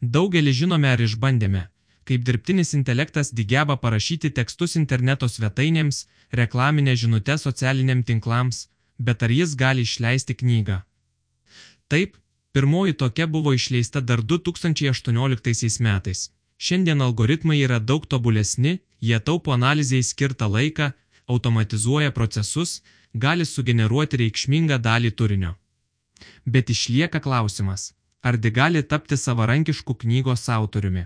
Daugelį žinome ar išbandėme, kaip dirbtinis intelektas geba parašyti tekstus interneto svetainėms, reklaminę žinutę socialiniam tinklams, bet ar jis gali išleisti knygą? Taip, pirmoji tokia buvo išleista dar 2018 metais. Šiandien algoritmai yra daug tobulesni, jie taupo analizai skirtą laiką, automatizuoja procesus, gali sugeneruoti reikšmingą dalį turinio. Bet išlieka klausimas, ar di gali tapti savarankišku knygos autoriumi.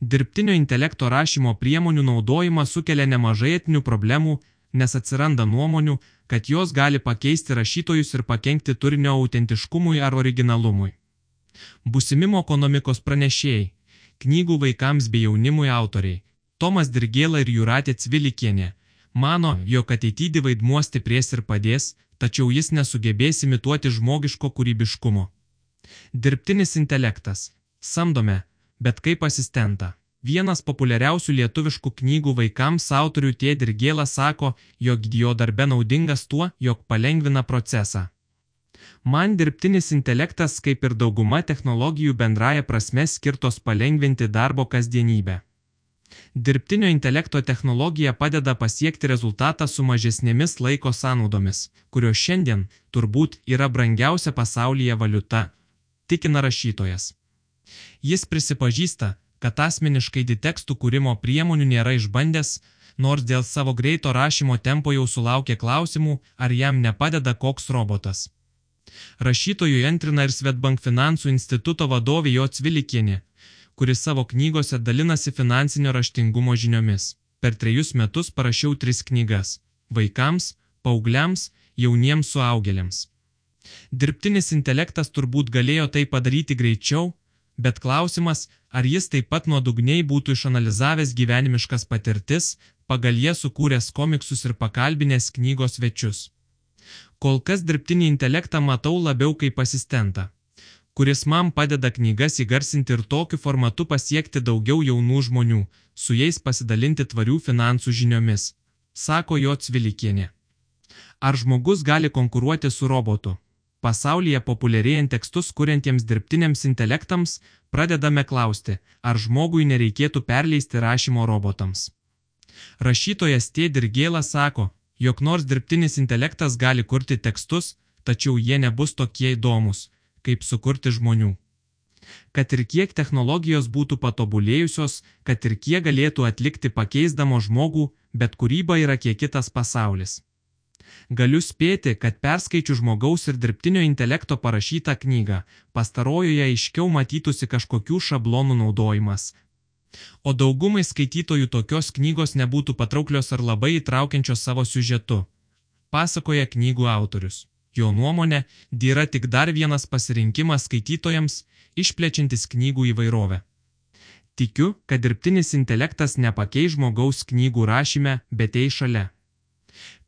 Dirbtinio intelekto rašymo priemonių naudojimas sukelia nemažai etinių problemų, nes atsiranda nuomonių, kad jos gali pakeisti rašytojus ir pakengti turinio autentiškumui ar originalumui. Busimimo ekonomikos pranešėjai, knygų vaikams bei jaunimui autoriai, Tomas Dirgėla ir Juratė Cvilikienė, mano, jog ateitydi vaidmuo stiprės ir padės, tačiau jis nesugebės imituoti žmogiško kūrybiškumo. Dirbtinis intelektas. Samdome, bet kaip asistentą. Vienas populiariausių lietuviškų knygų vaikams autorių Tėdirgėla sako, jog jo darbe naudingas tuo, jog palengvina procesą. Man dirbtinis intelektas, kaip ir dauguma technologijų bendraja prasme skirtos palengvinti darbo kasdienybę. Dirbtinio intelekto technologija padeda pasiekti rezultatą su mažesnėmis laiko sąnaudomis, kurios šiandien turbūt yra brangiausia pasaulyje valiuta, tikina rašytojas. Jis prisipažįsta, kad asmeniškai ditekstų kūrimo priemonių nėra išbandęs, nors dėl savo greito rašymo tempo jau sulaukė klausimų, ar jam nepadeda koks robotas. Rašytojui antrina ir Svetbank finansų instituto vadovė Jo Cvilikienė, kuris savo knygose dalinasi finansinio raštingumo žiniomis. Per trejus metus parašiau tris knygas - vaikams, paaugliams, jauniems suaugėliams. Dirbtinis intelektas turbūt galėjo tai padaryti greičiau, bet klausimas, ar jis taip pat nuodugniai būtų išanalizavęs gyvenimiškas patirtis, pagal jie sukūręs komiksus ir pakalbinės knygos svečius. Kol kas dirbtinį intelektą matau labiau kaip asistentą, kuris man padeda knygas įgarsinti ir tokiu formatu pasiekti daugiau jaunų žmonių, su jais pasidalinti tvarių finansų žiniomis, sako jo Cvilikienė. Ar žmogus gali konkuruoti su robotu? Pasaulyje populiarėjant tekstus kuriantiems dirbtiniams intelektams, pradedame klausti, ar žmogui nereikėtų perleisti rašymo robotams. Rašytojas Tėdirgėla sako, jog nors dirbtinis intelektas gali kurti tekstus, tačiau jie nebus tokie įdomus, kaip sukurti žmonių. Kad ir kiek technologijos būtų patobulėjusios, kad ir kiek galėtų atlikti pakeisdamo žmogų, bet kūryba yra kiek kitas pasaulis. Galiu spėti, kad perskaičiu žmogaus ir dirbtinio intelekto parašytą knygą, pastarojoje aiškiau matytųsi kažkokių šablonų naudojimas. O daugumai skaitytojų tokios knygos nebūtų patrauklios ar labai įtraukiančios savo siužetu. Pasakoja knygų autorius. Jo nuomonė, yra tik dar vienas pasirinkimas skaitytojams, išplečiantis knygų įvairovę. Tikiu, kad dirbtinis intelektas nepakeis žmogaus knygų rašyme, bet ei šalia.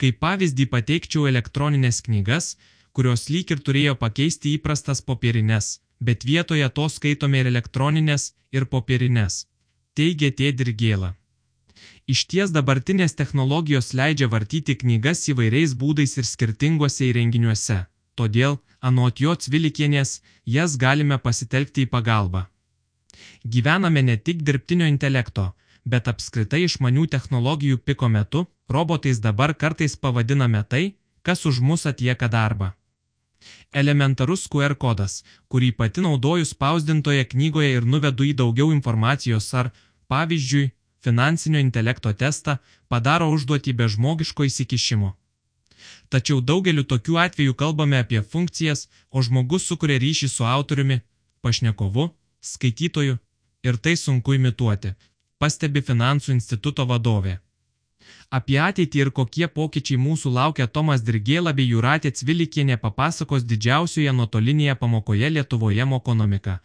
Kaip pavyzdį pateikčiau elektroninės knygas, kurios lyg ir turėjo pakeisti įprastas popierinės, bet vietoje to skaitome ir elektroninės, ir popierinės. Teigia Tėdirgėla. Iš ties dabartinės technologijos leidžia vartyti knygas įvairiais būdais ir skirtinguose įrenginiuose, todėl, anot jo Cvilikienės, jas galime pasitelkti į pagalbą. Gyvename ne tik dirbtinio intelekto, bet apskritai išmanių technologijų piko metu, robotais dabar kartais pavadiname tai, kas už mus atlieka darbą. Elementarus QR kodas, kurį pati naudoju spausdintoje knygoje ir nuvedu į daugiau informacijos ar, pavyzdžiui, finansinio intelekto testą, padaro užduotį be žmogiško įsikišimo. Tačiau daugeliu tokių atvejų kalbame apie funkcijas, o žmogus sukuria ryšį su autoriumi, pašnekovu, skaitytoju, ir tai sunku imituoti, pastebi Finansų instituto vadovė. Apie ateitį ir kokie pokyčiai mūsų laukia Tomas Dirgėla bei Juratė Cvilikienė papasakos didžiausioje nuotolinėje pamokoje Lietuvoje Mokonomika,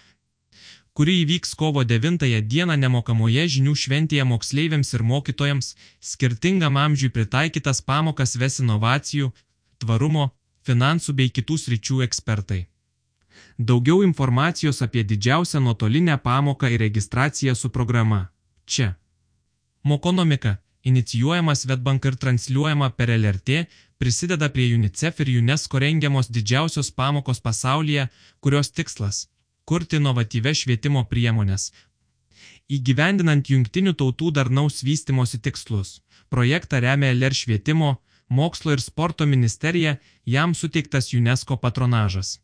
kuri įvyks kovo 9 dieną nemokamoje žinių šventėje moksleiviams ir mokytojams, skirtingam amžiui pritaikytas pamokas ves inovacijų, tvarumo, finansų bei kitų sričių ekspertai. Daugiau informacijos apie didžiausią nuotolinę pamoką ir registraciją su programa čia. Mokonomika, inicijuojama Svetbank ir transliuojama per LRT, prisideda prie UNICEF ir UNESCO rengiamos didžiausios pamokos pasaulyje, kurios tikslas kurti inovatyves švietimo priemonės. Įgyvendinant jungtinių tautų darnaus vystimosi tikslus, projektą remia LR švietimo, mokslo ir sporto ministerija, jam suteiktas UNESCO patronažas.